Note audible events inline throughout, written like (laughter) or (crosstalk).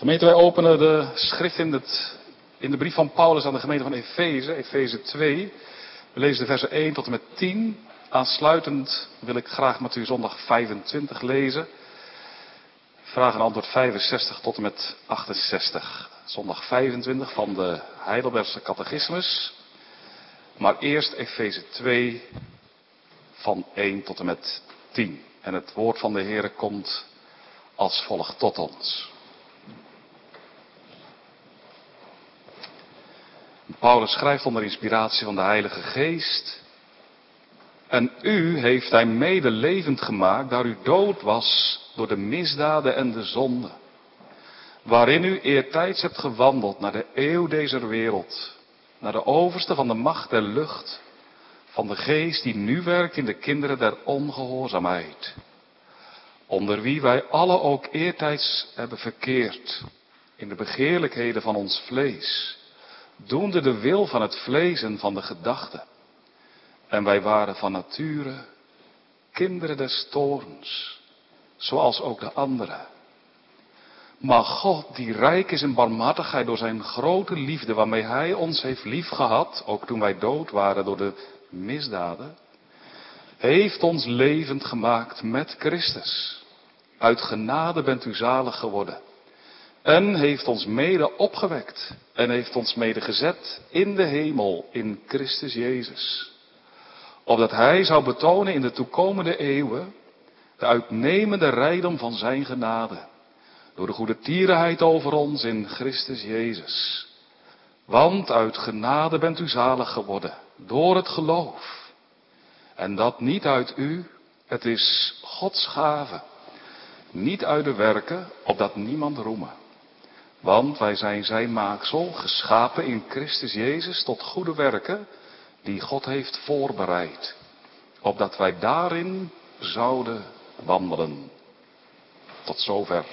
Gemeente, wij openen de schrift in, het, in de brief van Paulus aan de gemeente van Efeze, Efeze 2. We lezen de versen 1 tot en met 10. Aansluitend wil ik graag met u zondag 25 lezen. Vraag en antwoord 65 tot en met 68. Zondag 25 van de Heidelbergse Catechismus. Maar eerst Efeze 2 van 1 tot en met 10. En het woord van de Heere komt als volgt tot ons. Paulus schrijft onder inspiratie van de Heilige Geest. En u heeft hij mede levend gemaakt, daar u dood was door de misdaden en de zonden. Waarin u eertijds hebt gewandeld naar de eeuw deze wereld, naar de overste van de macht der lucht, van de geest die nu werkt in de kinderen der ongehoorzaamheid. Onder wie wij alle ook eertijds hebben verkeerd, in de begeerlijkheden van ons vlees doende de wil van het vlees en van de gedachten. En wij waren van nature kinderen des torens, zoals ook de anderen. Maar God, die rijk is in barmhartigheid door zijn grote liefde waarmee Hij ons heeft liefgehad, ook toen wij dood waren door de misdaden, heeft ons levend gemaakt met Christus. Uit genade bent u zalig geworden. En heeft ons mede opgewekt en heeft ons mede gezet in de hemel in Christus Jezus. Opdat Hij zou betonen in de toekomende eeuwen de uitnemende rijkdom van Zijn genade. Door de goede tierenheid over ons in Christus Jezus. Want uit genade bent u zalig geworden door het geloof. En dat niet uit u, het is Gods gave. Niet uit de werken, opdat niemand roemen. Want wij zijn zijn maaksel, geschapen in Christus Jezus tot goede werken, die God heeft voorbereid, opdat wij daarin zouden wandelen. Tot zover.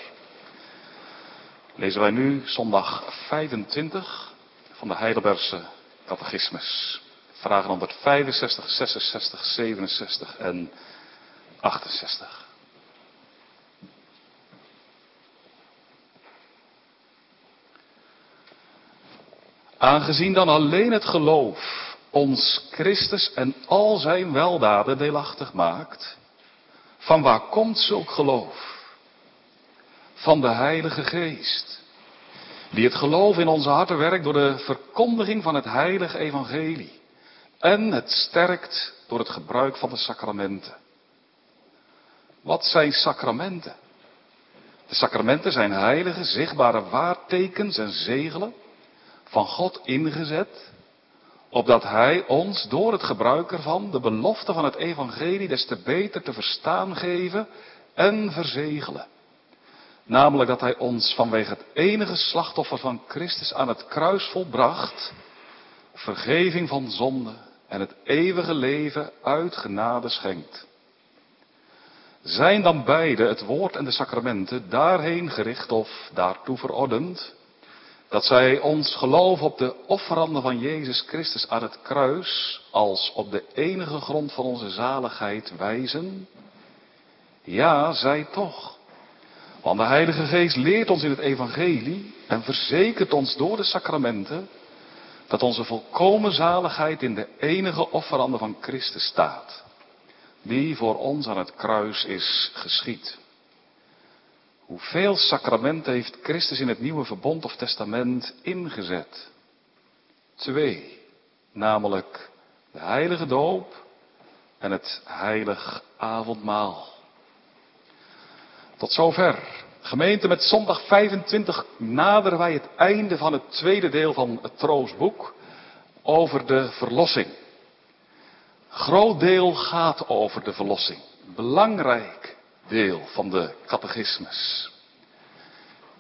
Lezen wij nu zondag 25 van de Heidelbergse Catechismus. Vragen 165, 66, 67 en 68. Aangezien dan alleen het geloof ons Christus en al zijn weldaden deelachtig maakt, van waar komt zulk geloof? Van de Heilige Geest, die het geloof in onze harten werkt door de verkondiging van het heilige evangelie en het sterkt door het gebruik van de sacramenten. Wat zijn sacramenten? De sacramenten zijn heilige, zichtbare waartekens en zegelen van God ingezet, opdat Hij ons door het gebruik ervan de belofte van het evangelie des te beter te verstaan geven en verzegelen. Namelijk dat Hij ons vanwege het enige slachtoffer van Christus aan het kruis volbracht, vergeving van zonde en het eeuwige leven uit genade schenkt. Zijn dan beide, het woord en de sacramenten, daarheen gericht of daartoe verordend, dat zij ons geloof op de offeranden van Jezus Christus aan het kruis als op de enige grond van onze zaligheid wijzen? Ja, zij toch. Want de Heilige Geest leert ons in het Evangelie en verzekert ons door de sacramenten dat onze volkomen zaligheid in de enige offerande van Christus staat, die voor ons aan het kruis is geschied. Hoeveel sacramenten heeft Christus in het nieuwe verbond of testament ingezet? Twee, namelijk de heilige doop en het heilig avondmaal. Tot zover. Gemeente met zondag 25 naderen wij het einde van het tweede deel van het troostboek over de verlossing. Groot deel gaat over de verlossing. Belangrijk deel van de catechismus.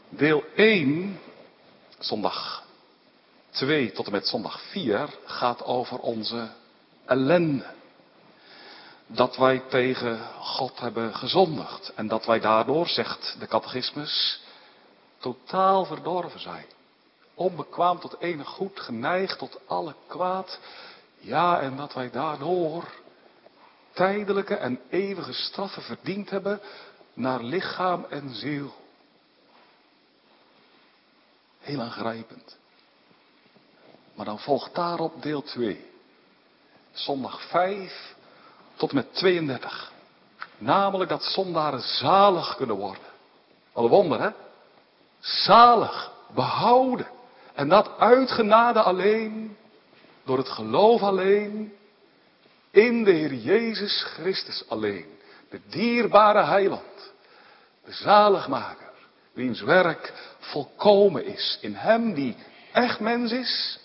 Deel 1, zondag 2 tot en met zondag 4, gaat over onze ellende. Dat wij tegen God hebben gezondigd en dat wij daardoor, zegt de catechismus, totaal verdorven zijn. Onbekwaam tot enig goed, geneigd tot alle kwaad. Ja, en dat wij daardoor tijdelijke en eeuwige straffen verdiend hebben naar lichaam en ziel. Heel aangrijpend. Maar dan volgt daarop deel 2. Zondag 5 tot en met 32. Namelijk dat zondaren zalig kunnen worden. Wat een wonder, hè? Zalig, behouden. En dat uit genade alleen, door het geloof alleen, in de Heer Jezus Christus alleen. De dierbare heiland, de zaligmaker, wiens werk volkomen is. In hem die echt mens is,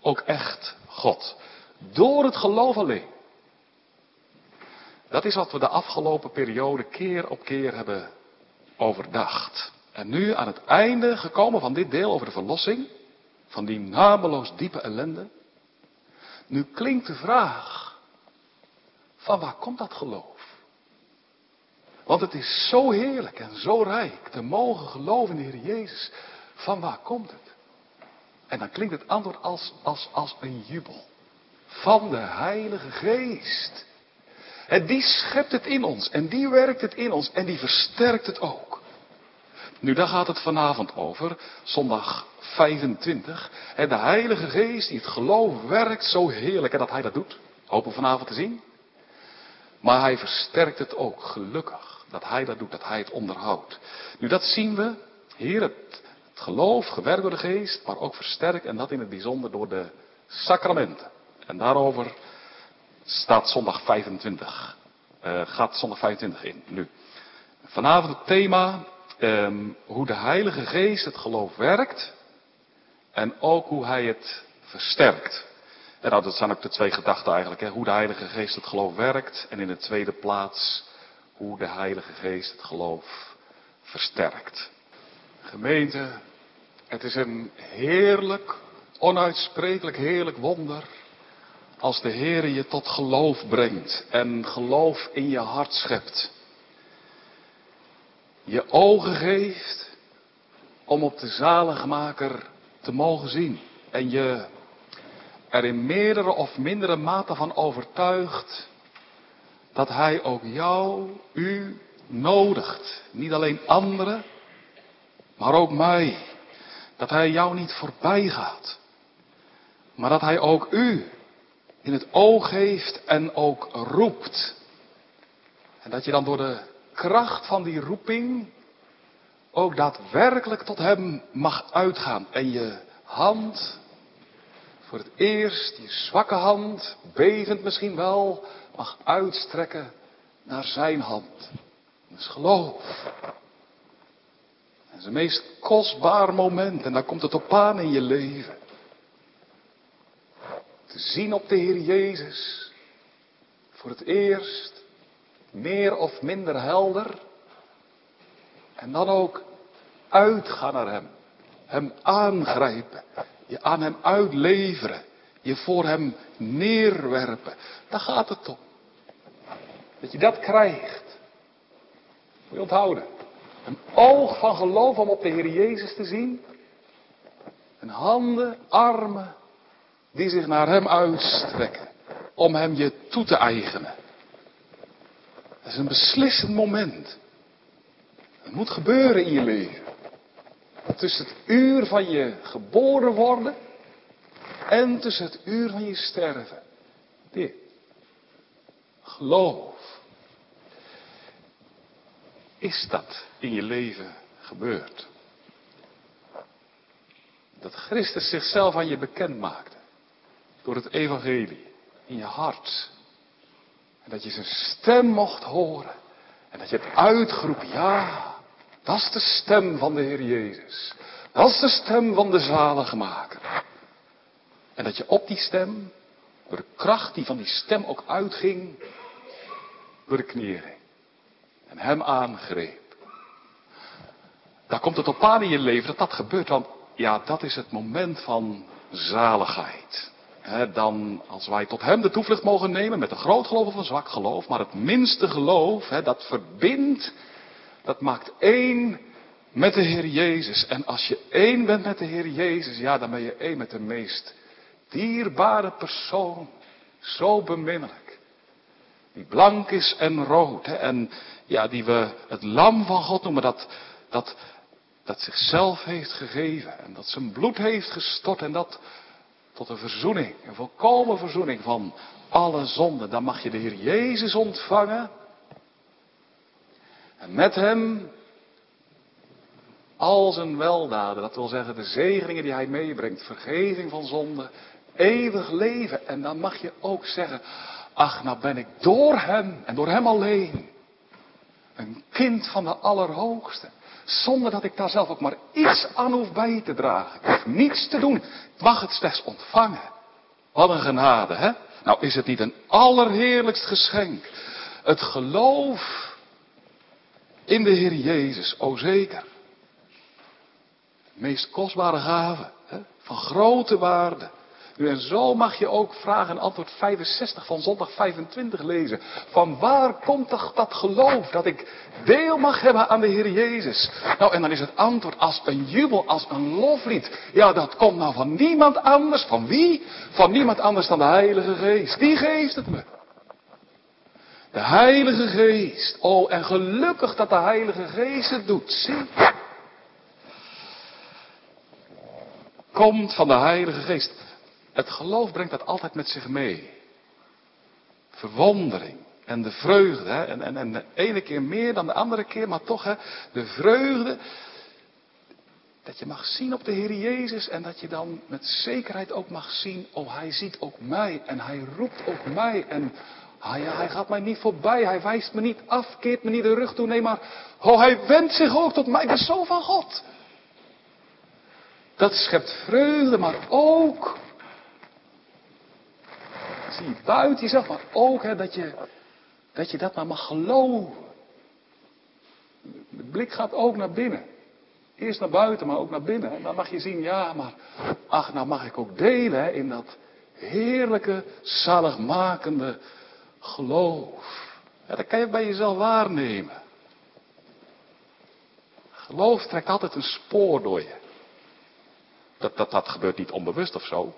ook echt God. Door het geloof alleen. Dat is wat we de afgelopen periode keer op keer hebben overdacht. En nu aan het einde gekomen van dit deel over de verlossing, van die nameloos diepe ellende. Nu klinkt de vraag, van waar komt dat geloof? Want het is zo heerlijk en zo rijk te mogen geloven in de Heer Jezus. Van waar komt het? En dan klinkt het antwoord als, als, als een jubel. Van de Heilige Geest. En die schept het in ons. En die werkt het in ons. En die versterkt het ook. Nu, daar gaat het vanavond over. Zondag 25. En de Heilige Geest die het geloof werkt zo heerlijk. En dat Hij dat doet. Hopen we vanavond te zien. Maar Hij versterkt het ook. Gelukkig. Dat Hij dat doet. Dat Hij het onderhoudt. Nu, dat zien we. Hier het, geloof gewerkt door de Geest. Maar ook versterkt. En dat in het bijzonder door de sacramenten. En daarover staat zondag 25. Uh, gaat zondag 25 in, nu. Vanavond het thema, um, hoe de Heilige Geest het geloof werkt. En ook hoe hij het versterkt. En nou, dat zijn ook de twee gedachten eigenlijk. Hè? Hoe de Heilige Geest het geloof werkt. En in de tweede plaats, hoe de Heilige Geest het geloof versterkt. Gemeente, het is een heerlijk, onuitsprekelijk heerlijk wonder als de Heer je tot geloof brengt en geloof in je hart schept. Je ogen geeft om op de zaligmaker te mogen zien. En je er in meerdere of mindere mate van overtuigt dat Hij ook jou, u, nodigt. Niet alleen anderen, maar ook mij. Dat Hij jou niet voorbij gaat, maar dat Hij ook u in het oog heeft en ook roept. En dat je dan door de kracht van die roeping ook daadwerkelijk tot Hem mag uitgaan. En je hand, voor het eerst, je zwakke hand, bevend misschien wel, mag uitstrekken naar Zijn hand. Dat is geloof. Dat is een meest kostbaar moment en dan komt het op aan in je leven te zien op de Heer Jezus. Voor het eerst meer of minder helder. En dan ook uitgaan naar Hem. Hem aangrijpen. Je aan Hem uitleveren. Je voor Hem neerwerpen. Daar gaat het om. Dat je dat krijgt. Moet je onthouden. Een oog van geloof om op de Heer Jezus te zien. En handen, armen, die zich naar Hem uitstrekken om Hem je toe te eigenen. Dat is een beslissend moment. Het moet gebeuren in je leven. Tussen het uur van je geboren worden en tussen het uur van je sterven. Dit. Geloof. Is dat in je leven gebeurd? Dat Christus zichzelf aan je bekend maakte door het evangelie in je hart. En dat je zijn stem mocht horen. En dat je het uitgeroepen, ja, dat is de stem van de Heer Jezus. Dat is de stem van de zaligmaker. En dat je op die stem, door de kracht die van die stem ook uitging, door de knieën En hem aangreep. Daar komt het op aan in je leven dat dat gebeurt, want ja, dat is het moment van zaligheid dan als wij tot Hem de toevlucht mogen nemen met een groot geloof of een zwak geloof, maar het minste geloof, dat verbindt, dat maakt één met de Heer Jezus. En als je één bent met de Heer Jezus, ja, dan ben je één met de meest dierbare persoon, zo beminnelijk. Die blank is en rood, en ja, die we het lam van God noemen, dat, dat dat zichzelf heeft gegeven en dat zijn bloed heeft gestort en dat tot een verzoening, een volkomen verzoening van alle zonden. Dan mag je de Heer Jezus ontvangen en met hem al zijn weldaden, dat wil zeggen de zegeningen die hij meebrengt, vergeving van zonde, eeuwig leven. En dan mag je ook zeggen, ach nou ben ik door hem en door hem alleen een kind van de Allerhoogste. Zonder dat ik daar zelf ook maar iets aan hoef bij te dragen. Ik hoef niets te doen. Ik mag het slechts ontvangen. Wat een genade, hè? Nou is het niet een allerheerlijkst geschenk. Het geloof in de Heer Jezus, o zeker. Meest kostbare gave, hè? van grote waarde. Nu en zo mag je ook vraag en antwoord 65 van zondag 25 lezen. Van waar komt toch dat geloof dat ik deel mag hebben aan de Heer Jezus? Nou en dan is het antwoord als een jubel, als een loflied. Ja dat komt nou van niemand anders. Van wie? Van niemand anders dan de Heilige Geest. Die geeft het me. De Heilige Geest. Oh en gelukkig dat de Heilige Geest het doet. Zie. Komt van de Heilige Geest. Het geloof brengt dat altijd met zich mee. Verwondering en de vreugde. En, en, en de ene keer meer dan de andere keer, maar toch hè, de vreugde. Dat je mag zien op de Heer Jezus en dat je dan met zekerheid ook mag zien, oh hij ziet ook mij en hij roept ook mij en hij, hij gaat mij niet voorbij, hij wijst me niet af, keert me niet de rug toe, nee maar, oh hij wendt zich ook tot mij, de zoon van God. Dat schept vreugde, maar ook zie buiten jezelf, maar ook hè, dat, je, dat je dat maar mag geloven. De blik gaat ook naar binnen. Eerst naar buiten, maar ook naar binnen. En dan mag je zien, ja, maar ach, nou mag ik ook delen hè, in dat heerlijke, zaligmakende geloof. Dat kan je bij jezelf waarnemen. Geloof trekt altijd een spoor door je. Dat, dat, dat gebeurt niet onbewust of zo.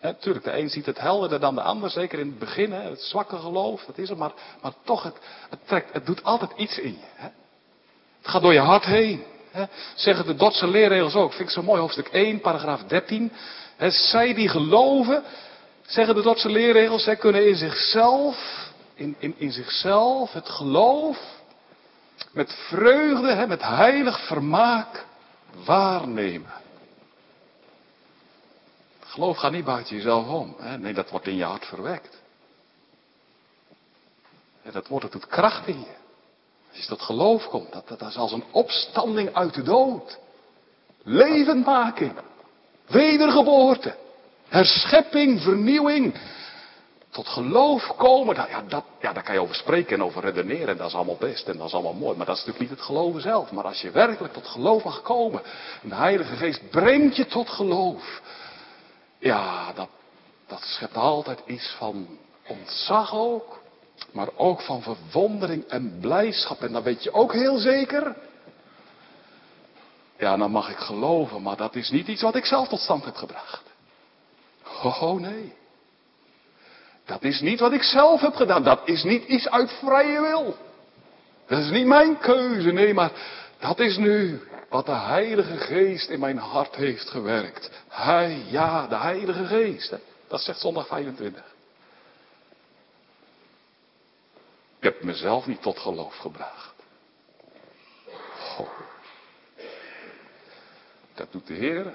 Natuurlijk, de een ziet het helderder dan de ander, zeker in het begin, het zwakke geloof, dat is het, maar, maar toch, het, het, trekt, het doet altijd iets in je. Hè. Het gaat door je hart heen. Hè. Zeggen de Dordtse leerregels ook, vind ik zo mooi, hoofdstuk 1, paragraaf 13. Hè, zij die geloven, zeggen de Dordtse leerregels, zij kunnen in zichzelf, in, in, zichzelf het geloof met vreugde, hè, met heilig vermaak waarnemen. Geloof gaat niet buiten jezelf om. Hè? Nee, dat wordt in je hart verwekt. En dat wordt het doet kracht in je. Als je tot geloof komt, dat, dat, is als een opstanding uit de dood. Levendmaking. Wedergeboorte. Herschepping, vernieuwing. Tot geloof komen, ja, dat, ja, daar kan je over spreken en over redeneren. En dat is allemaal best en dat is allemaal mooi. Maar dat is natuurlijk niet het geloven zelf. Maar als je werkelijk tot geloof mag komen. En de Heilige Geest brengt je tot geloof. Ja, dat, dat schept altijd iets van ontzag ook. Maar ook van verwondering en blijdschap. En dan weet je ook heel zeker. Ja, dan mag ik geloven, maar dat is niet iets wat ik zelf tot stand heb gebracht. Oh nee. Dat is niet wat ik zelf heb gedaan. Dat is niet iets uit vrije wil. Dat is niet mijn keuze. Nee, maar dat is nu wat de Heilige Geest in mijn hart heeft gewerkt. Hij, ja, de Heilige Geest. Dat zegt zondag 25. Ik heb mezelf niet tot geloof gebracht. Oh. Dat doet de Heer.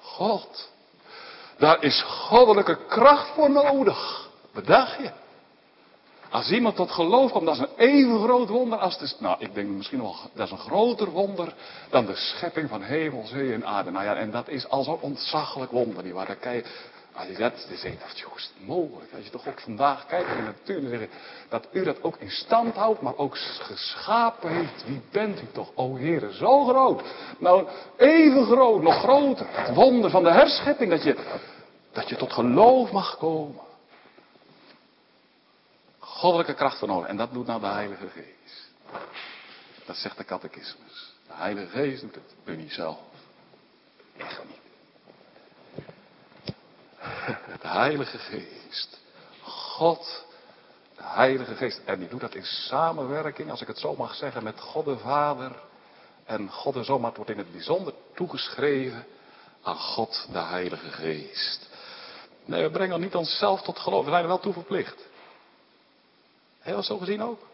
God. Daar is goddelijke kracht voor nodig. Bedacht je? Als iemand tot geloof komt, dat is een even groot wonder als de, nou ik denk misschien wel, dat is een groter wonder dan de schepping van hemel, zee en aarde. Nou ja, en dat is al zo'n ontzaglijk wonder, nietwaar? Dan kan je, dat, zeg je, joh, is mogelijk? Als je toch ook vandaag kijkt in de natuur, dat u dat ook in stand houdt, maar ook geschapen heeft. Wie bent u toch, o Heer, zo groot? Nou, even groot, nog groter. Het wonder van de herschepping, dat je, dat je tot geloof mag komen goddelijke kracht van nodig. En dat doet nou de Heilige Geest. Dat zegt de catechismus. De Heilige Geest doet het. Doe niet zelf. Echt niet. De Heilige Geest. God, de Heilige Geest. En die doet dat in samenwerking, als ik het zo mag zeggen, met God de Vader en God en zo, maar het wordt in het bijzonder toegeschreven aan God, de Heilige Geest. Nee, we brengen niet onszelf tot geloof, we zijn er wel toe verplicht. Je zo gezien ook?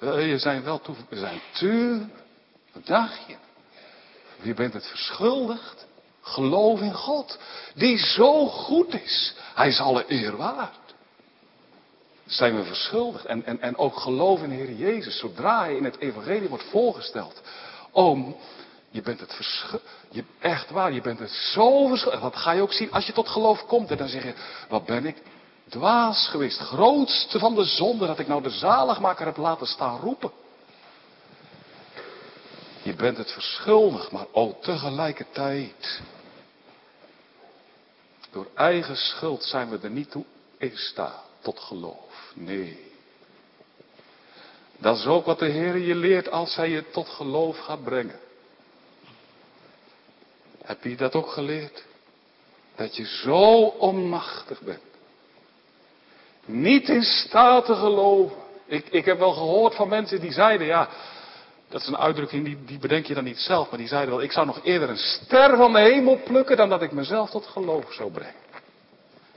Je zijn wel toe, we zijn tuur, wat dacht je? Je bent het verschuldigd. Geloof in God, die zo goed is. Hij is alle eer waard. Zijn we verschuldigd. En, en, en ook geloof in Heer Jezus. Zodra hij in het evangelie wordt voorgesteld. Oom, je bent het verschuldigd. Echt waar, je bent het zo verschuldigd. Dat ga je ook zien als je tot geloof komt. En dan zeg je, wat ben ik dwaas geweest. Grootste van de zonde dat ik nou de zaligmaker heb laten staan roepen. Je bent het verschuldigd, maar ook tegelijkertijd. Door eigen schuld zijn we er niet toe in staat tot geloof. Nee. Dat is ook wat de Heer je leert als Hij je tot geloof gaat brengen. Heb je dat ook geleerd? Dat je zo onmachtig bent. Niet in staat te geloven. Ik, ik heb wel gehoord van mensen die zeiden, ja, dat is een uitdrukking die, die bedenk je dan niet zelf, maar die zeiden wel, ik zou nog eerder een ster van de hemel plukken dan dat ik mezelf tot geloof zou brengen.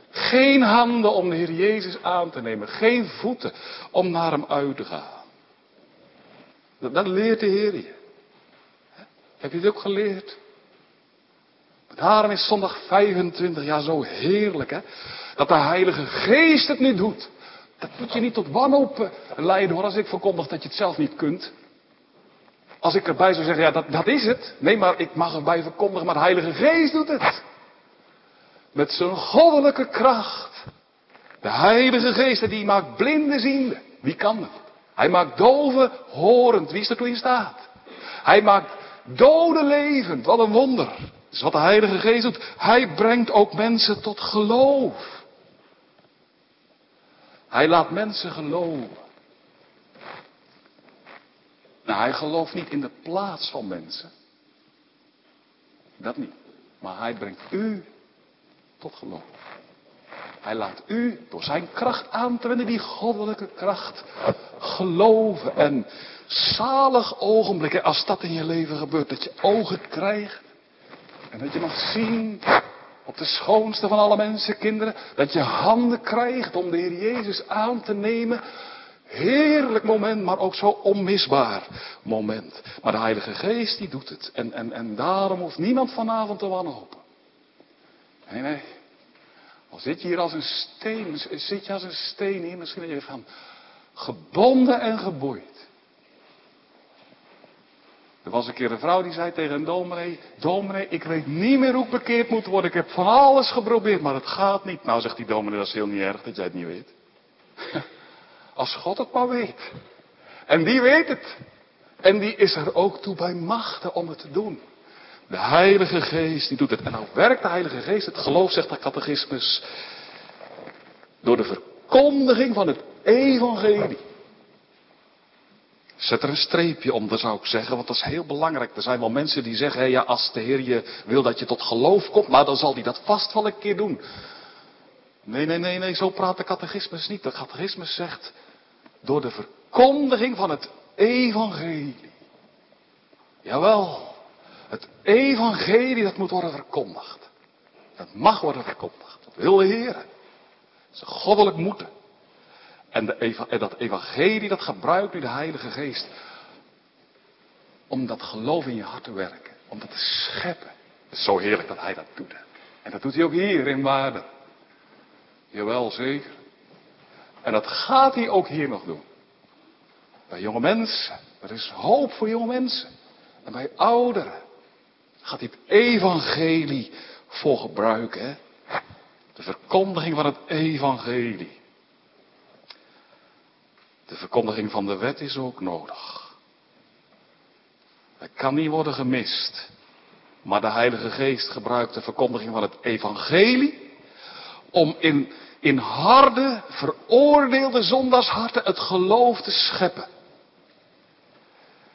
Geen handen om de Heer Jezus aan te nemen, geen voeten om naar Hem uit te gaan. Dat, leert de Heer je. Heb je het ook geleerd? Daarom is zondag 25 jaar zo heerlijk, hè? Dat de Heilige Geest het niet doet. Dat moet je niet tot wanhoop leiden hoor, als ik verkondig dat je het zelf niet kunt. Als ik erbij zou zeggen, ja, dat, dat is het. Nee, maar ik mag erbij verkondigen, maar de Heilige Geest doet het. Met zijn goddelijke kracht. De Heilige Geest, die maakt blinden ziende. Wie kan dat? Hij maakt doven horend. Wie is er toe in staat? Hij maakt doden levend. Wat een wonder. Dat is wat de Heilige Geest doet. Hij brengt ook mensen tot geloof. Hij laat mensen geloven. Nou, hij gelooft niet in de plaats van mensen. Dat niet. Maar hij brengt u tot geloof. Hij laat u door zijn kracht aan te wenden, die goddelijke kracht, geloven. En zalig ogenblikken, als dat in je leven gebeurt, dat je ogen krijgt. En dat je mag zien op de schoonste van alle mensen, kinderen, dat je handen krijgt om de Heer Jezus aan te nemen Heerlijk moment, maar ook zo onmisbaar moment. Maar de Heilige Geest die doet het. En, en, en daarom hoeft niemand vanavond te wanhopen. Nee, nee. Al zit je hier als een steen, zit je als een steen hier, misschien je van gebonden en geboeid. Er was een keer een vrouw die zei tegen een dominee, dominee, ik weet niet meer hoe ik bekeerd moet worden. Ik heb van alles geprobeerd, maar het gaat niet. Nou, zegt die dominee, dat is heel niet erg dat jij het niet weet. (laughs) Als God het maar weet. En die weet het. En die is er ook toe bij machten om het te doen. De Heilige Geest, die doet het. En nou werkt de Heilige Geest, het geloof zegt de catechismus, door de verkondiging van het evangelie. Zet er een streepje onder, zou ik zeggen, want dat is heel belangrijk. Er zijn wel mensen die zeggen, ja, als de Heer je wil dat je tot geloof komt, maar dan zal hij dat vast wel een keer doen. Nee, nee, nee, nee, zo praat de catechismus niet. De catechismus zegt, door de verkondiging van het evangelie. Jawel, het evangelie dat moet worden verkondigd. Dat mag worden verkondigd. Dat wil de Heer. Dat is goddelijk moeten. En, dat evangelie dat gebruikt nu de Heilige Geest. Om dat geloof in je hart te werken. Om dat te scheppen. Het is zo heerlijk dat hij dat doet. En dat doet hij ook hier in Waarden. Jawel, zeker. En dat gaat hij ook hier nog doen. Bij jonge mensen. Er is hoop voor jonge mensen. En bij ouderen. Gaat hij het evangelie voor gebruiken. De verkondiging van het evangelie. De verkondiging van de wet is ook nodig. Het kan niet worden gemist. Maar de Heilige Geest gebruikt de verkondiging van het evangelie om in in harde, veroordeelde zondagsharten het geloof te scheppen.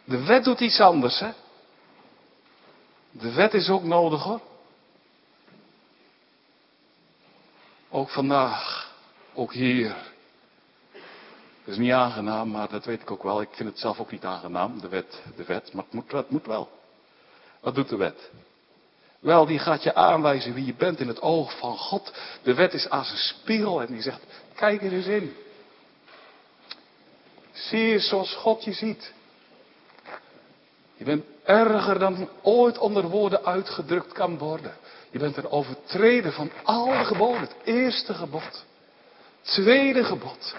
De wet doet iets anders, hè? De wet is ook nodig, hoor. Ook vandaag, ook hier. Dat is niet aangenaam, maar dat weet ik ook wel. Ik vind het zelf ook niet aangenaam, de wet, de wet. Maar het moet, het moet wel. Wat doet de wet? Wel, die gaat je aanwijzen wie je bent in het oog van God. De wet is als een spiegel en die zegt, kijk er eens in. Zie je zoals God je ziet. Je bent erger dan ooit onder woorden uitgedrukt kan worden. Je bent een overtreder van alle geboden. Het eerste gebod. Tweede gebod.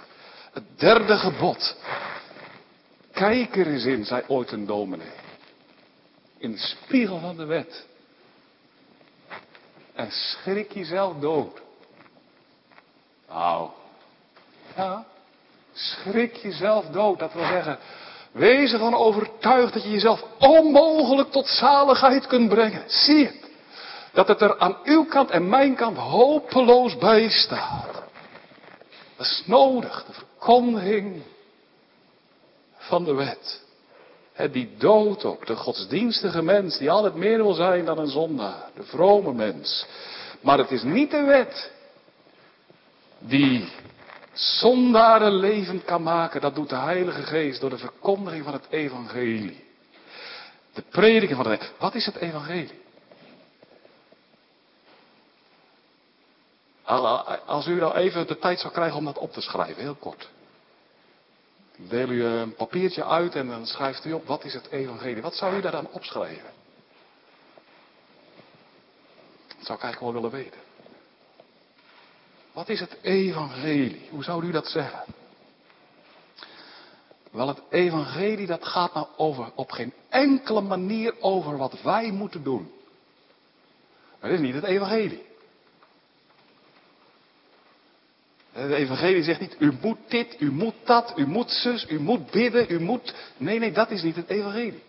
Het derde gebod. Kijk er eens in, zei ooit een dominee. In de spiegel van de wet. En schrik jezelf dood. Nou, ja, schrik jezelf dood. Dat wil zeggen, wees ervan overtuigd dat je jezelf onmogelijk tot zaligheid kunt brengen. Zie het. Dat het er aan uw kant en mijn kant hopeloos bij staat. Dat is nodig, de verkondiging van de wet. Die dood ook, de godsdienstige mens die altijd meer wil zijn dan een zondaar, de vrome mens. Maar het is niet de wet die zondaren levend kan maken. Dat doet de Heilige Geest door de verkondiging van het evangelie. De prediking van het Wat is het evangelie? Als u nou even de tijd zou krijgen om dat op te schrijven, heel kort. Deel u een papiertje uit en dan schrijft u op, wat is het evangelie? Wat zou u daar dan opschrijven? Dat zou ik eigenlijk wel willen weten. Wat is het evangelie? Hoe zou u dat zeggen? Wel, het evangelie dat gaat nou over, op geen enkele manier over wat wij moeten doen. Dat is niet het evangelie. De evangelie zegt niet, u moet dit, u moet dat, u moet zus, u moet bidden, u moet... Nee, nee, dat is niet het evangelie.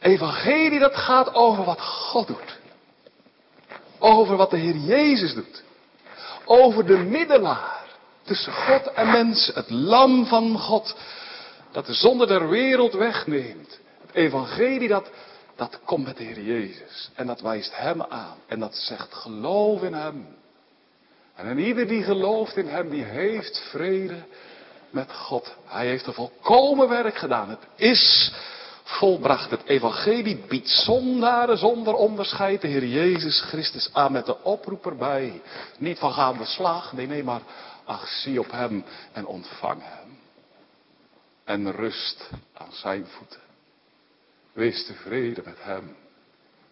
Evangelie dat gaat over wat God doet. Over wat de Heer Jezus doet. Over de middelaar tussen God en mensen. Het lam van God. Dat de zonde der wereld wegneemt. Het evangelie dat, dat komt met de Heer Jezus. En dat wijst Hem aan. En dat zegt geloof in Hem. En ieder die gelooft in Hem, die heeft vrede met God. Hij heeft een volkomen werk gedaan. Het is volbracht. Het evangelie biedt zondaren zonder onderscheid de Heer Jezus Christus aan met de oproep erbij. Niet van gaan we slag, nee, nee, maar ach, zie op Hem en ontvang Hem. En rust aan Zijn voeten. Wees tevreden met Hem.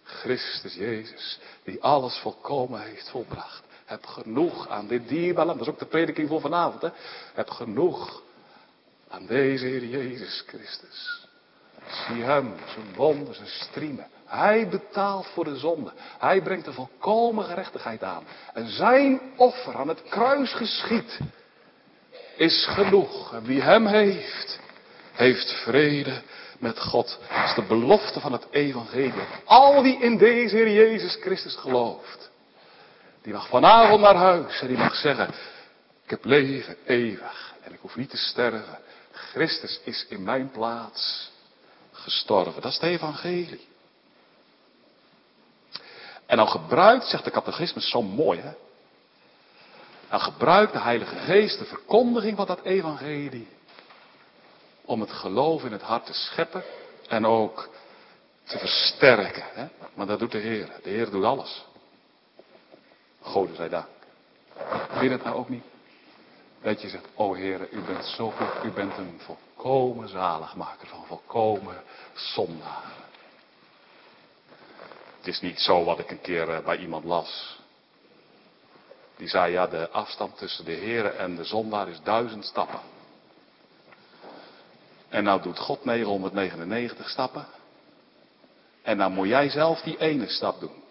Christus Jezus, die alles volkomen heeft volbracht. Heb genoeg aan dit dierbare Dat is ook de prediking voor vanavond. Hè? Heb genoeg aan deze Heer Jezus Christus. Zie hem, zijn wonden, zijn striemen. Hij betaalt voor de zonde. Hij brengt de volkomen gerechtigheid aan. En zijn offer aan het kruis geschiet is genoeg. En wie hem heeft, heeft vrede met God. Dat is de belofte van het evangelie. Al wie in deze Heer Jezus Christus gelooft. Die mag vanavond naar huis en die mag zeggen, ik heb leven eeuwig en ik hoef niet te sterven. Christus is in mijn plaats gestorven. Dat is het evangelie. En dan gebruikt, zegt de catechismus zo mooi hè. Dan gebruikt de Heilige Geest de verkondiging van dat evangelie. Om het geloof in het hart te scheppen en ook te versterken. Hè? Maar dat doet de Heer. De Heer doet alles. Goden zij dank. Vind het nou ook niet? Dat je zegt, o Heer, u bent zo goed, u bent een volkomen zaligmaker van volkomen zondaar. Het is niet zo wat ik een keer eh, bij iemand las. Die zei, ja, de afstand tussen de Heer en de zondaar is duizend stappen. En nou doet God 999 stappen. En dan moet jij zelf die ene stap doen.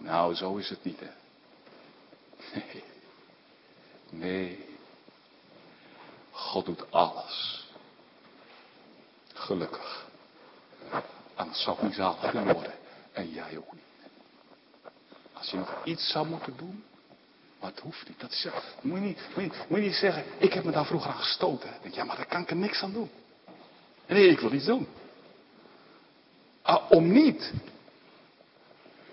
Nou, zo is het niet, hè. Nee. Nee. God doet alles. Gelukkig. Anders zou ik niet zalig kunnen worden. En jij ook niet. Als je nog iets zou moeten doen. Maar het hoeft niet. Dat is, moet, je niet, moet, je, moet niet zeggen, ik heb me daar vroeger aan gestoten. Denk, ja, maar daar kan ik er niks aan doen. Nee, ik wil iets doen. Ah, om niet.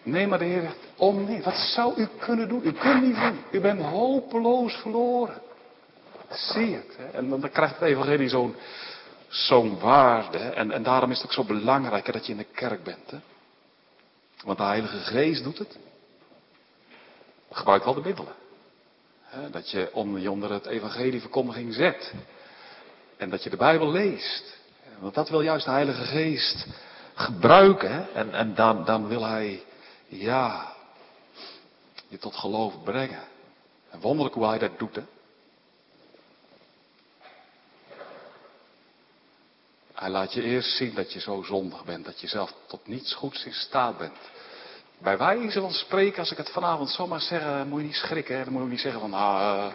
Nee, maar de Heer zegt, om niet. Wat zou u kunnen doen? U kunt niet doen. U bent hopeloos verloren. Zie het. Hè? En dan krijgt het evangelie zo'n zo'n waarde. En, en daarom is het ook zo belangrijk dat je in de kerk bent. Hè? Want de Heilige Geest doet het. Gebruikt wel de middelen. Hè? Dat je je onder het evangelie verkondiging zet. En dat je de Bijbel leest. Want dat wil juist de Heilige Geest gebruiken. Hè? En, en dan, dan wil Hij, ja, je tot geloof brengen. En wonderlijk hoe Hij dat doet. Hè? Hij laat je eerst zien dat je zo zondig bent, dat je zelf tot niets goeds in staat bent. Bij wijze van spreken, als ik het vanavond zomaar zeg, moet je niet schrikken. Hè? Dan moet je niet zeggen van, ah, uh,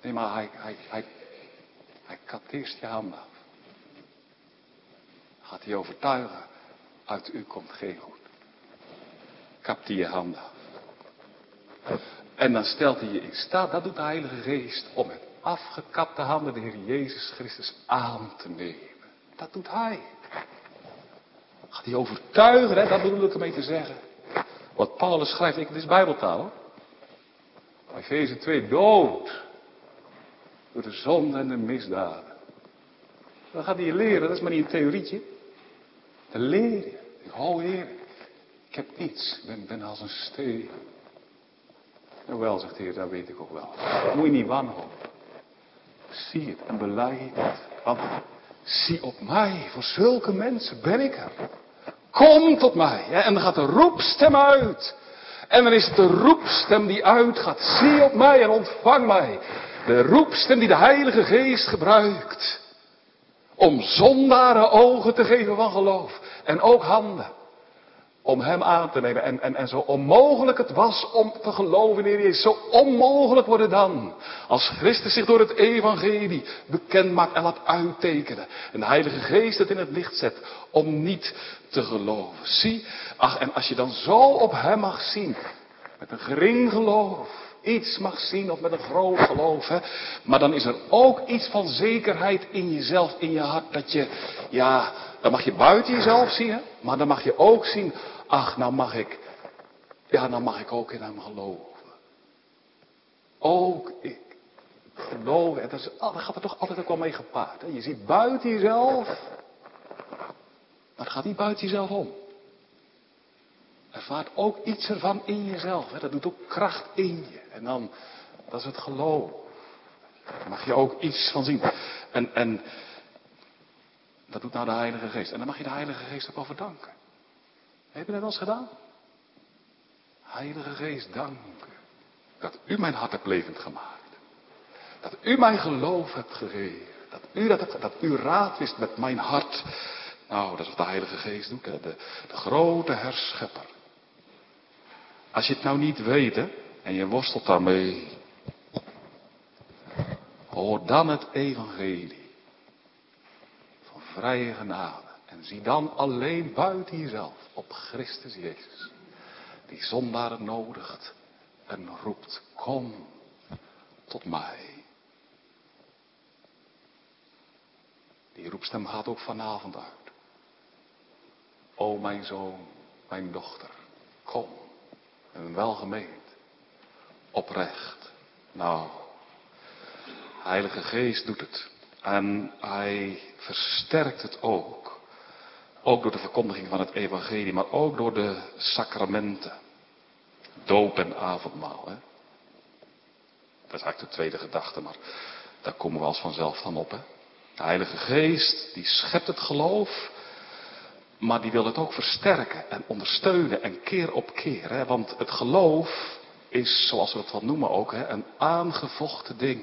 nee maar hij, hij, hij, hij eerst je handen af. Gaat hij overtuigen, uit u komt geen goed. Kapt hij je handen. En dan stelt hij je in staat, dat doet de Heilige Geest, om met afgekapte handen de Heer Jezus Christus aan te nemen. Dat doet Hij. Gaat hij overtuigen, hè? dat bedoel ik ermee te zeggen. Wat Paulus schrijft, ik, dit is bijbeltaal. Efeze 2, dood. Door de zonde en de misdaden. Dan gaat hij je leren, dat is maar niet een theorietje. Dan leer je. Oh Heer, ik heb niets, ik ben, ben als een steen. wel, zegt de Heer, dat weet ik ook wel. Moet je niet wanhopen. Zie het en beleid het. Want zie op mij, voor zulke mensen ben ik er. Kom tot mij. Hè? En dan gaat de roepstem uit. En dan is het de roepstem die uitgaat. Zie op mij en ontvang mij. De roepstem die de Heilige Geest gebruikt. Om zondaren ogen te geven van geloof. En ook handen om hem aan te nemen. En, en, en zo onmogelijk het was om te geloven in Jezus, zo onmogelijk wordt het dan. Als Christus zich door het evangelie bekend maakt en laat uittekenen. En de Heilige Geest het in het licht zet om niet te geloven. Zie, ach, en als je dan zo op hem mag zien, met een gering geloof, iets mag zien of met een groot geloof. Hè? Maar dan is er ook iets van zekerheid in jezelf, in je hart. Dat je, ja, dan mag je buiten jezelf zien. Maar dan mag je ook zien, ach, nou mag ik, ja, dan mag ik ook in hem geloven. Ook ik. Geloven, en dat, is, dat gaat er toch altijd ook wel mee gepaard. Hè? Je ziet buiten jezelf, maar het gaat niet buiten jezelf om. Ervaart ook iets ervan in jezelf. Hè? Dat doet ook kracht in je. En dan, dat is het geloof. Daar mag je ook iets van zien. En, en dat doet nou de Heilige Geest. En dan mag je de Heilige Geest ook over danken. Heb je dat wel eens gedaan? Heilige Geest, dank dat u mijn hart hebt levend gemaakt. Dat u mijn geloof hebt gegeven. Dat u, dat, dat u raad wist met mijn hart. Nou, dat is wat de Heilige Geest doet. Hè? De, de grote herschepper. Als je het nou niet weet en je worstelt daarmee. Hoor dan het evangelie van vrije genade. En zie dan alleen buiten jezelf op Christus Jezus. Die zondaren nodigt en roept, kom tot mij. Die roepstem gaat ook vanavond uit. O mijn zoon, mijn dochter, kom. En welgemeend. Oprecht. Nou, Heilige Geest doet het. En hij versterkt het ook. Ook door de verkondiging van het evangelie, maar ook door de sacramenten. Doop en avondmaal. Hè? Dat is eigenlijk de tweede gedachte, maar daar komen we als vanzelf dan op. Hè? De Heilige Geest, die schept het geloof, maar die wil het ook versterken en ondersteunen en keer op keer. Hè? Want het geloof is, zoals we het wel noemen ook, hè, een aangevochten ding.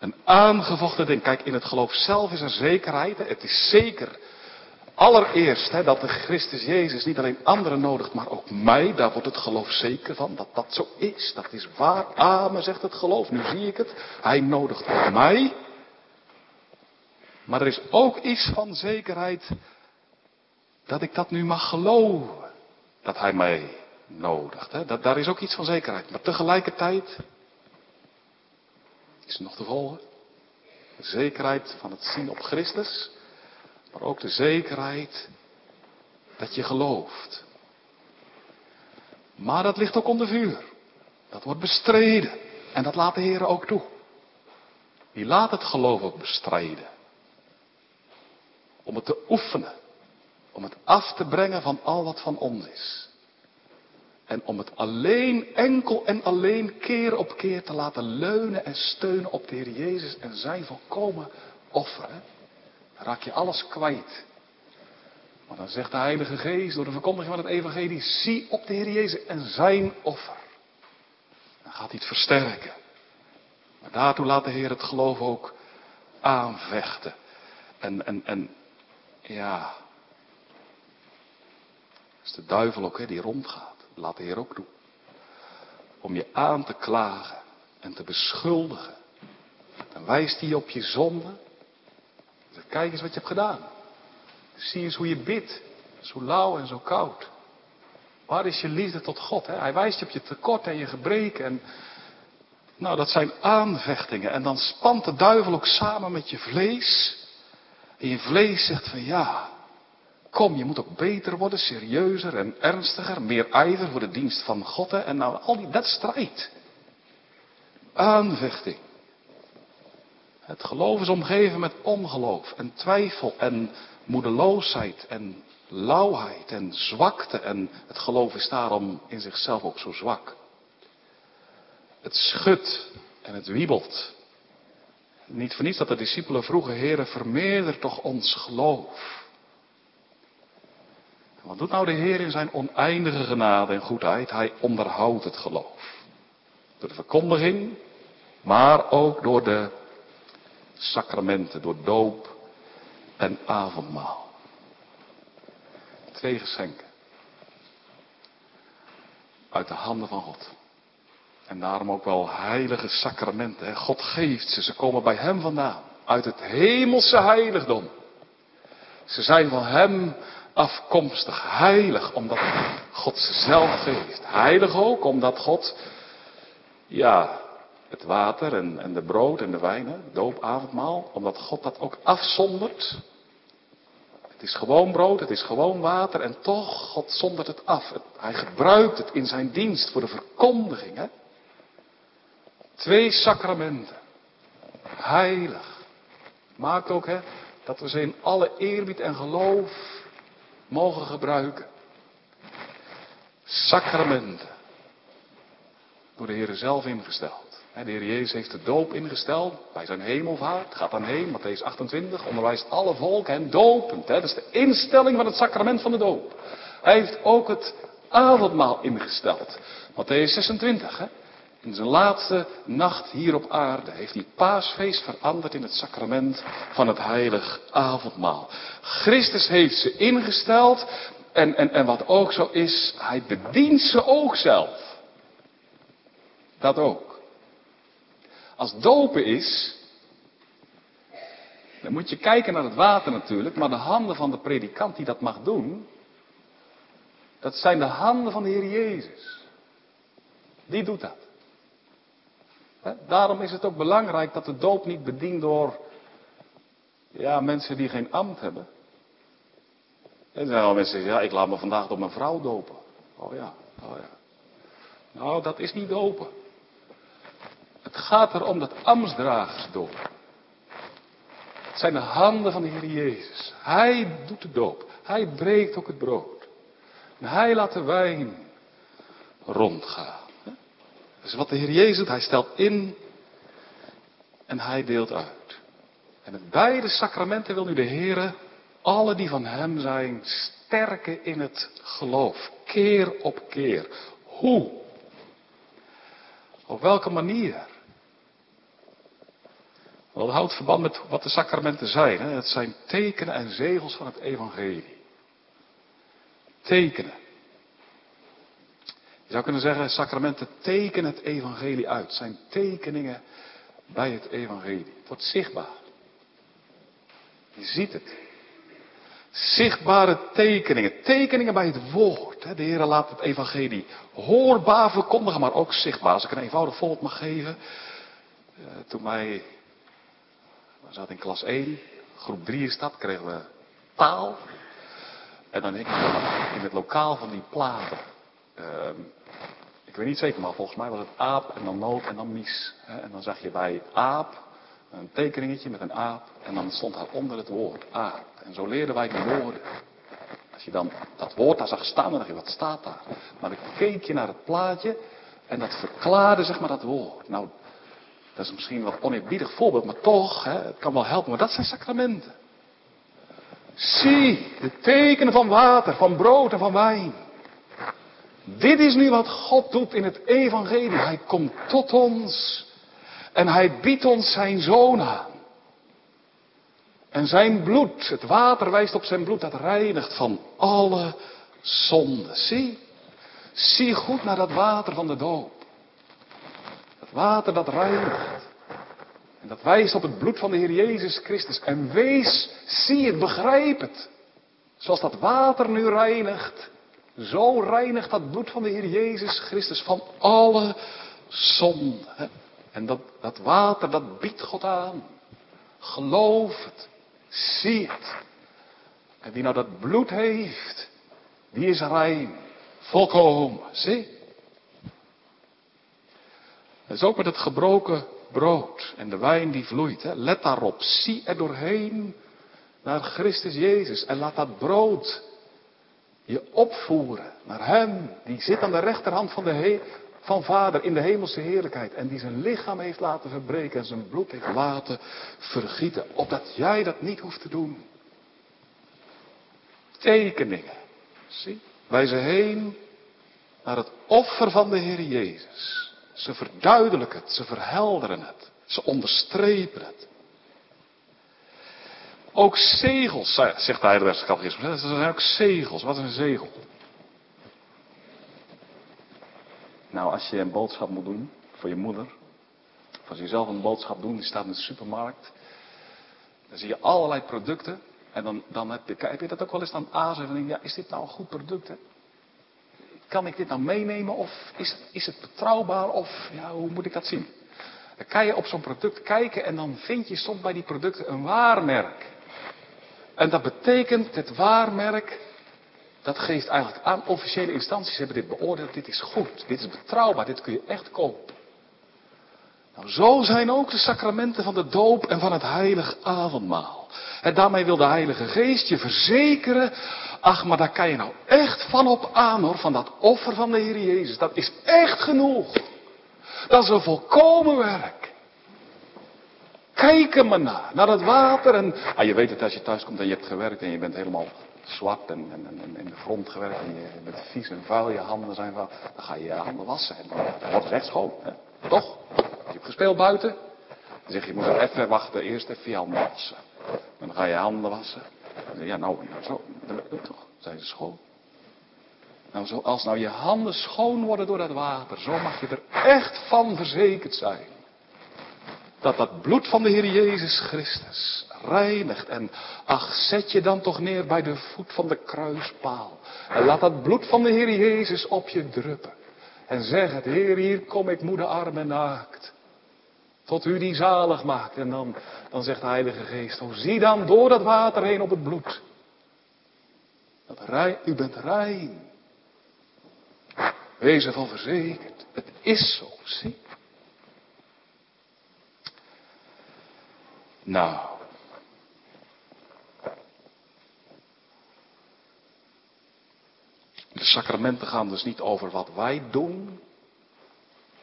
Een aangevochten ding. Kijk, in het geloof zelf is er zekerheid. Het is zeker Allereerst hè, dat de Christus Jezus niet alleen anderen nodigt, maar ook mij. Daar wordt het geloof zeker van. Dat dat zo is. Dat is waar. Amen, zegt het geloof. Nu zie ik het. Hij nodigt mij. Maar er is ook iets van zekerheid dat ik dat nu mag geloven. Dat hij mij nodigt. Hè. Dat, daar is ook iets van zekerheid. Maar tegelijkertijd is nog te volgen. De zekerheid van het zien op Christus. Maar ook de zekerheid dat je gelooft. Maar dat ligt ook onder vuur. Dat wordt bestreden. En dat laat de Heer ook toe. die laat het geloof ook bestrijden. Om het te oefenen. Om het af te brengen van al wat van ons is. En om het alleen, enkel en alleen keer op keer te laten leunen en steunen op de Heer Jezus en zijn volkomen offer. Dan raak je alles kwijt. Maar dan zegt de Heilige Geest door de verkondiging van het Evangelie, zie op de Heer Jezus en zijn offer. Dan gaat hij het versterken. Maar daartoe laat de Heer het geloof ook aanvechten. En, en, en ja, dat is de duivel ook hè, die rondgaat. Laat de Heer ook doen. Om je aan te klagen en te beschuldigen. Dan wijst hij op je zonde. Zegt, kijk eens wat je hebt gedaan. Zie eens hoe je bidt. Zo lauw en zo koud. Waar is je liefde tot God? Hè? Hij wijst je op je tekort en je gebreken. En, nou, dat zijn aanvechtingen. En dan spant de duivel ook samen met je vlees. En je vlees zegt van ja, kom, je moet ook beter worden, serieuzer en ernstiger, meer ijver voor de dienst van God. En nou, al die, dat strijd. Aanvechting. Het geloof is omgeven met ongeloof en twijfel en moedeloosheid en lauwheid en zwakte. En het geloof is daarom in zichzelf ook zo zwak. Het schudt en het wiebelt. Niet voor niets dat de discipelen vroegen, Heere, vermeerder toch ons geloof. Wat doet nou de Heer in zijn oneindige genade en goedheid? Hij onderhoudt het geloof. Door de verkondiging, maar ook door de sacramenten, door doop en avondmaal. Twee geschenken. Uit de handen van God. En daarom ook wel heilige sacramenten. God geeft ze, ze komen bij Hem vandaan. Uit het hemelse heiligdom. Ze zijn van Hem afkomstig. Heilig, omdat God ze zelf geeft. Heilig ook, omdat God, ja, het water en, en de brood en de wijn, doopavondmaal, omdat God dat ook afzondert. Het is gewoon brood, het is gewoon water en toch, God zondert het af. Hij gebruikt het in zijn dienst voor de verkondiging. Hè? Twee sacramenten. Heilig. Maakt ook hè, dat we ze in alle eerbied en geloof mogen gebruiken. Sacramenten. Door de Heer zelf ingesteld. De Heer Jezus heeft de doop ingesteld bij zijn hemelvaart. Gaat dan heen, Matthäus 28, onderwijst alle volken en dopend. Dat is de instelling van het sacrament van de doop. Hij heeft ook het avondmaal ingesteld. Matthäus 26, hè? In zijn laatste nacht hier op aarde heeft hij paasfeest veranderd in het sacrament van het heilig avondmaal. Christus heeft ze ingesteld en, en, en wat ook zo is, hij bedient ze ook zelf. Dat ook. Als dopen is, dan moet je kijken naar het water natuurlijk, maar de handen van de predikant die dat mag doen, dat zijn de handen van de Heer Jezus. Die doet dat. Daarom is het ook belangrijk dat de doop niet bedient door ja, mensen die geen ambt hebben. En er zijn al mensen die zeggen, ja, ik laat me vandaag door mijn vrouw dopen. Oh ja, oh ja. Nou, dat is niet dopen. Het gaat erom dat ambtsdragers door. Het zijn de handen van de Heer Jezus. Hij doet de doop. Hij breekt ook het brood. En hij laat de wijn rondgaan. Is wat de Heer Jezus doet. Hij stelt in en hij deelt uit. En met beide sacramenten wil nu de Heer alle die van hem zijn sterken in het geloof. Keer op keer. Hoe? Op welke manier? Dat houdt verband met wat de sacramenten zijn. Hè? Het zijn tekenen en zegels van het evangelie. Tekenen. Je zou kunnen zeggen, sacramenten tekenen het evangelie uit. Zijn tekeningen bij het evangelie. Het wordt zichtbaar. Je ziet het. Zichtbare tekeningen. Tekeningen bij het woord. De Heer laat het evangelie hoorbaar verkondigen, maar ook zichtbaar. Als ik een eenvoudig voorbeeld mag geven. Eh, toen mij we zaten in klas 1, groep 3 is dat, kregen we taal. En dan ik in het lokaal van die platen. Uh, ik weet niet zeker, maar volgens mij was het aap en dan noot en dan mies. En dan zag je bij aap, Een tekeningetje met een aap en dan stond daaronder het woord aap. En zo leerden wij die woorden. Als je dan dat woord daar zag staan, dan dacht je, wat staat daar? Maar dan keek je naar het plaatje en dat verklaarde zeg maar dat woord. Nou, dat is misschien een oneerbiedig voorbeeld, maar toch, hè, het kan wel helpen. Maar dat zijn sacramenten. Zie, de tekenen van water, van brood en van wijn. Dit is nu wat God doet in het evangelie. Hij komt tot ons en hij biedt ons zijn zoon aan. En zijn bloed, het water wijst op zijn bloed, dat reinigt van alle zonde. Zie, zie goed naar dat water van de doop. Dat water dat reinigt. En dat wijst op het bloed van de Heer Jezus Christus. En wees, zie het, begrijp het. Zoals dat water nu reinigt, zo reinigt dat bloed van de Heer Jezus Christus van alle zonde. En dat, dat water, dat biedt God aan. Geloof het. Zie het. En wie nou dat bloed heeft, die is rein. Volkomen. Zie. Het is ook met het gebroken brood en de wijn die vloeit. Hè. Let daarop. Zie er doorheen naar Christus Jezus. En laat dat brood je opvoeren naar Hem. Die zit aan de rechterhand van, de van Vader in de hemelse heerlijkheid. En die zijn lichaam heeft laten verbreken en zijn bloed heeft laten vergieten. Opdat jij dat niet hoeft te doen. Tekeningen. Zie, wijzen heen naar het offer van de Heer Jezus. Ze verduidelijken het, ze verhelderen het, ze onderstrepen het. Ook zegels, zegt de Heidelbergse. Dat zijn ook zegels. Wat is een zegel? Nou, als je een boodschap moet doen voor je moeder, of als je zelf een boodschap doet, die staat in de supermarkt, dan zie je allerlei producten. En dan, dan heb, je, je dat ook wel eens aan aanzetten en denk ja, is dit nou een goed product? Kan ik dit nou meenemen of is, is het betrouwbaar of ja, hoe moet ik dat zien? Dan kan je op zo'n product kijken en dan vind je soms bij die producten een waarmerk. En dat betekent, het waarmerk, dat geeft eigenlijk aan, officiële instanties hebben dit beoordeeld, dit is goed, dit is betrouwbaar, dit kun je echt kopen. Nou, zo zijn ook de sacramenten van de doop en van het heilig avondmaal. En daarmee wil de Heilige Geest je verzekeren, ach, maar daar kan je nou echt van op aan hoor, van dat offer van de Heer Jezus. Dat is echt genoeg. Dat is een volkomen werk. Kijk er maar naar, naar het water. En ah, je weet het als je thuis komt en je hebt gewerkt en je bent helemaal zwart en, en, en in de grond gewerkt en je bent vies en vuil, je handen zijn vuil. Dan ga je je handen wassen en dan wordt het echt schoon. Hè? Toch? Je hebt gespeeld buiten. Dan zeg je, je moet even wachten, eerst even je handen wassen. Dan ga je handen wassen. Dan zeg je, ja nou, zo, dat toch. Zijn ze schoon. Nou, zoals nou je handen schoon worden door dat water, zo mag je er echt van verzekerd zijn dat dat bloed van de Heer Jezus Christus reinigt. En ach, zet je dan toch neer bij de voet van de kruispaal. En laat dat bloed van de Heer Jezus op je druppen. En zeg het, Heer, hier kom ik moede arm en naakt. Tot u die zalig maakt. En dan, dan zegt de Heilige Geest, oh zie dan door dat water heen op het bloed. Dat rein, u bent rein. Wees ervan verzekerd. Het is zo, zie. Nou. De sacramenten gaan dus niet over wat wij doen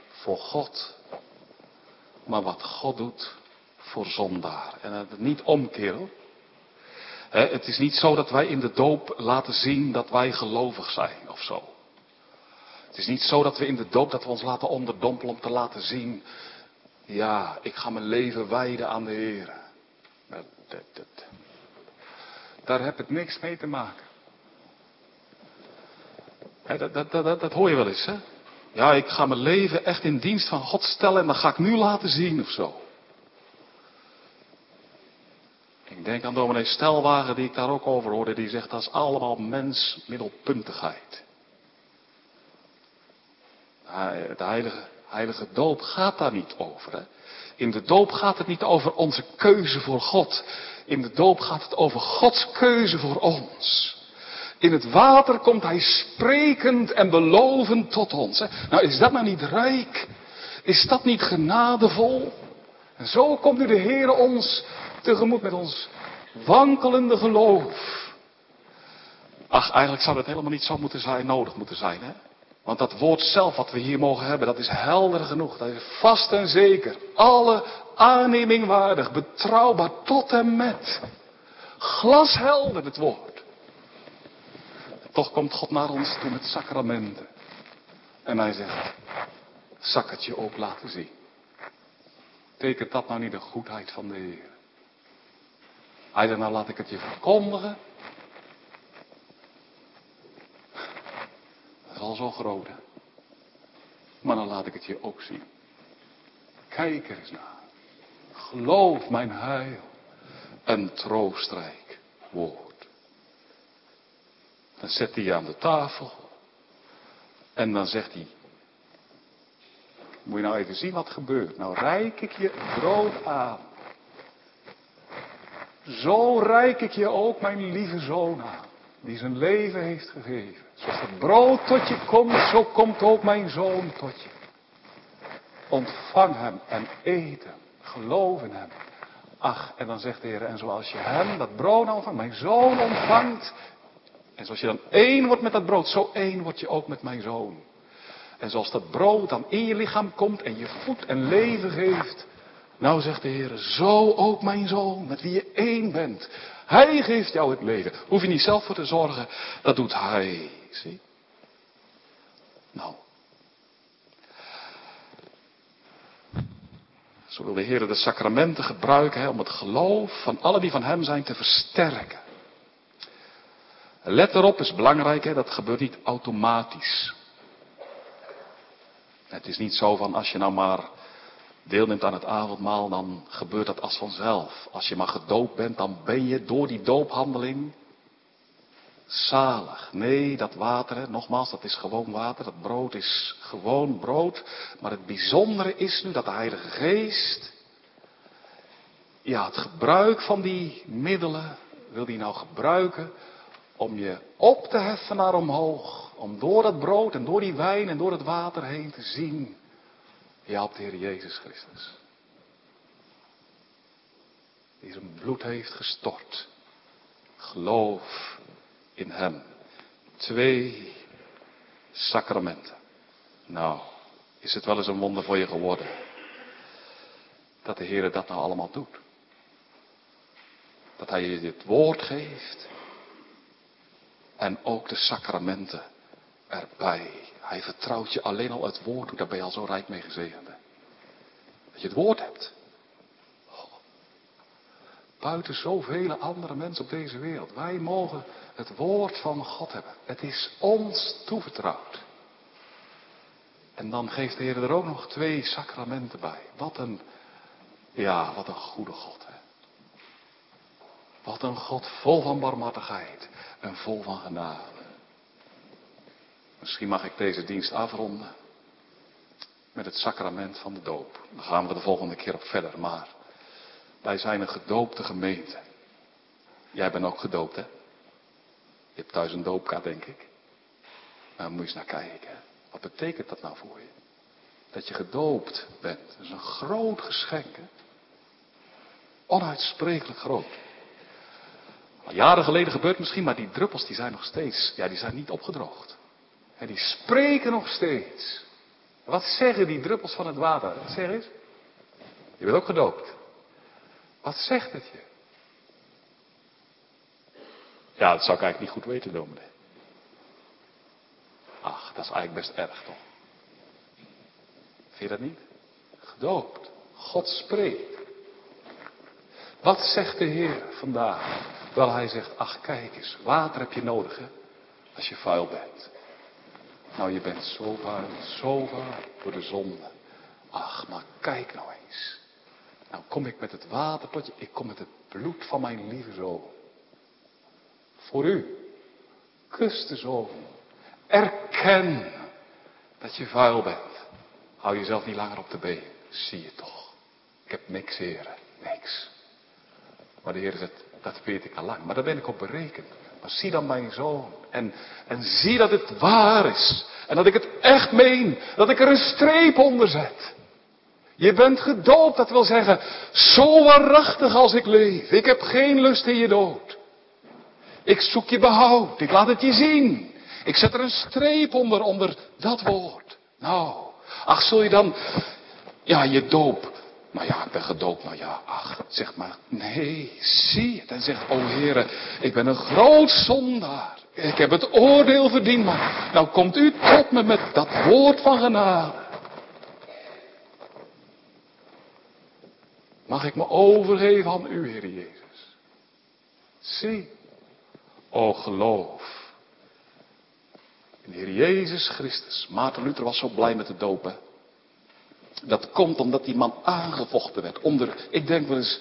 voor God, maar wat God doet voor zondaar. En het niet omkeren. Het is niet zo dat wij in de doop laten zien dat wij gelovig zijn of zo. Het is niet zo dat we in de doop dat we ons laten onderdompelen om te laten zien ja, ik ga mijn leven wijden aan de Heer. Dat, dat. Daar heb ik niks mee te maken. dat, dat, hoor je wel eens, hè? Ja, ik ga mijn leven echt in dienst van God stellen en dat ga ik nu laten zien of zo. Ik denk aan dominee Stelwagen die ik daar ook over hoorde. Die zegt dat is allemaal mensmiddelpuntigheid. De heilige heilige doop gaat daar niet over. Hè? In de doop gaat het niet over onze keuze voor God. In de doop gaat het over Gods keuze voor ons. In het water komt Hij sprekend en belovend tot ons. Hè? Nou, is dat nou niet rijk? Is dat niet genadevol? En zo komt nu de Heer ons tegemoet met ons wankelende geloof. Ach, eigenlijk zou dat helemaal niet zo moeten zijn, nodig moeten zijn, hè? Want dat woord zelf wat we hier mogen hebben, dat is helder genoeg. Dat is vast en zeker. Alle aanneming waardig, betrouwbaar tot en met. Glashelder het woord. toch komt God naar ons toe met sacramenten. En hij zegt, zal het je ook laten zien. Tekent dat nou niet de goedheid van de Heer? Hij zegt, nou laat ik het je verkondigen. Dat is al zo groot, hè? Maar dan laat ik het je ook zien. Kijk er eens naar. Geloof mijn heil. Een troostrijk woord. Dan zet hij je aan de tafel. En dan zegt hij. Moet je nou even zien wat gebeurt. Nou reik ik je brood aan. Zo reik ik je ook mijn lieve zoon aan. Die zijn leven heeft gegeven. Zoals het brood tot je komt, zo komt ook mijn zoon tot je. Ontvang hem en eet hem. Geloof in hem. Ach, en dan zegt de Heer, en zoals je hem, dat brood ontvangt, mijn zoon ontvangt. En zoals je dan één wordt met dat brood, zo één word je ook met mijn zoon. En zoals dat brood dan in je lichaam komt en je voed en leven geeft. Nou zegt de Heer, zo ook mijn zoon, met wie je één bent. Hij geeft jou het leven. Hoef je niet zelf voor te zorgen, dat doet hij. Zie? Nou. Zo wil de Heer de sacramenten gebruiken hè, om het geloof van alle die van Hem zijn te versterken. Let erop, is belangrijk, hè, dat gebeurt niet automatisch. Het is niet zo van als je nou maar deelneemt aan het avondmaal, dan gebeurt dat als vanzelf. Als je maar gedoopt bent, dan ben je door die doophandeling zalig. Nee, dat water, nogmaals, dat is gewoon water. Dat brood is gewoon brood. Maar het bijzondere is nu dat de Heilige Geest, ja, het gebruik van die middelen, wil die nou gebruiken om je op te heffen naar omhoog. Om door dat brood en door die wijn en door het water heen te zien. Ja, op de Heer Jezus Christus. Die zijn bloed heeft gestort. Geloof in Hem. Twee sacramenten. Nou, is het wel eens een wonder voor je geworden. Dat de Heer dat nou allemaal doet. Dat Hij je dit woord geeft. En ook de sacramenten erbij. Hij vertrouwt je alleen al het woord daar ben je al zo rijk mee gezegend. Dat je het woord hebt. Buiten zoveel andere mensen op deze wereld. Wij mogen het woord van God hebben. Het is ons toevertrouwd. En dan geeft de Heer er ook nog twee sacramenten bij. Wat een, ja, wat een goede God. Hè? Wat een God vol van barmhartigheid en vol van genade. Misschien mag ik deze dienst afronden met het sacrament van de doop. Dan gaan we de volgende keer op verder. Maar wij zijn een gedoopte gemeente. Jij bent ook gedoopt, hè? Je hebt thuis een doopkaart, denk ik. Nou, moet je eens naar kijken. Wat betekent dat nou voor je? Dat je gedoopt bent. Dat is een groot geschenk, hè? Onuitsprekelijk groot. Al jaren geleden gebeurt misschien, maar die druppels die zijn nog steeds, ja, die zijn niet opgedroogd. En die spreken nog steeds. Wat zeggen die druppels van het water? Zeg eens. Je bent ook gedoopt. Wat zegt het je? Ja, dat zou ik eigenlijk niet goed weten, dominee. Ach, dat is eigenlijk best erg toch? Vind je dat niet? Gedoopt. God spreekt. Wat zegt de Heer vandaag? Wel, hij zegt, ach kijk eens, water heb je nodig als je vuil bent. Nou, je bent zo vuil, zo vuil door de zonde. Ach, maar kijk nou eens. Nou kom ik met het water tot je, ik kom met het bloed van mijn lieve zoon. Voor u. Kus de zoon. Erken dat je vuil bent. Hou jezelf niet langer op de been. Zie je toch. Ik heb niks, heren. Niks. Maar de Heer zegt, dat weet ik al lang. Maar daar ben ik op berekend. Maar zie dan mijn zoon. En, en zie dat het waar is. En dat ik het echt meen. Dat ik er een streep onder zet. Je bent gedoopt, dat wil zeggen, zo waarachtig als ik leef. Ik heb geen lust in je dood. Ik zoek je behoud, ik laat het je zien. Ik zet er een streep onder, onder dat woord. Nou, ach, zul je dan, ja, je doop. Nou ja, ik ben gedoopt, nou ja, ach, zeg maar, nee, zie het. En zegt, o heren, ik ben een groot zondaar. Ik heb het oordeel verdiend, maar nou komt u tot me met dat woord van genade. Mag ik me overgeven aan u, Heer Jezus? Zie, o geloof. In Heer Jezus Christus. Maarten Luther was zo blij met de dopen. Dat komt omdat die man aangevochten werd. Onder, ik denk wel eens.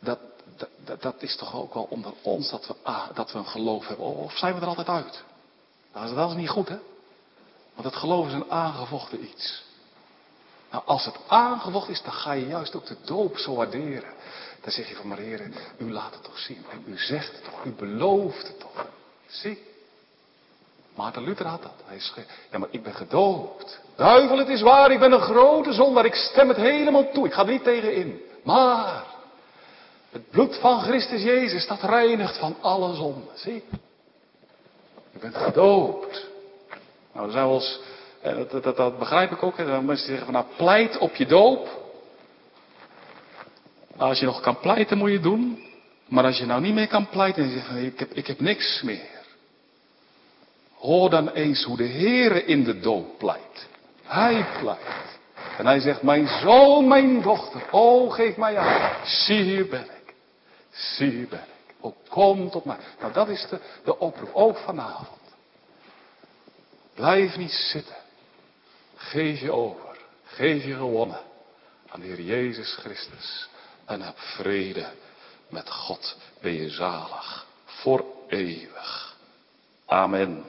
Dat, dat, dat is toch ook wel onder ons dat we, dat we een geloof hebben. Of zijn we er altijd uit? Nou, dat is niet goed, hè? Want het geloof is een aangevochten iets. Nou, als het aangevochten is, dan ga je juist ook de doop zo waarderen. Dan zeg je van, maar heren, u laat het toch zien. En u zegt het toch, u belooft het toch. Zie. Maarten Luther had dat. Hij schreef, ja maar ik ben gedoopt. Duivel, het is waar, ik ben een grote zondaar. Ik stem het helemaal toe. Ik ga er niet tegen in. Maar, het bloed van Christus Jezus, dat reinigt van alle zonden. Zie. Je bent gedoopt. Nou, dan zijn we ons dat, dat, dat, begrijp ik ook. Dan mensen zeggen van nou pleit op je doop. Als je nog kan pleiten moet je het doen. Maar als je nou niet meer kan pleiten en je zegt ik heb, ik heb niks meer. Hoor dan eens hoe de Heere in de doop pleit. Hij pleit. En hij zegt, mijn zoon, mijn dochter, oh geef mij aan. Zie hier ben ik. Zie hier ben ik. Oh kom tot mij. Nou dat is de, de oproep, ook vanavond. Blijf niet zitten. Geef je over. Geef je gewonnen aan de Heer Jezus Christus. En heb vrede met God. Ben je zalig. Voor eeuwig. Amen.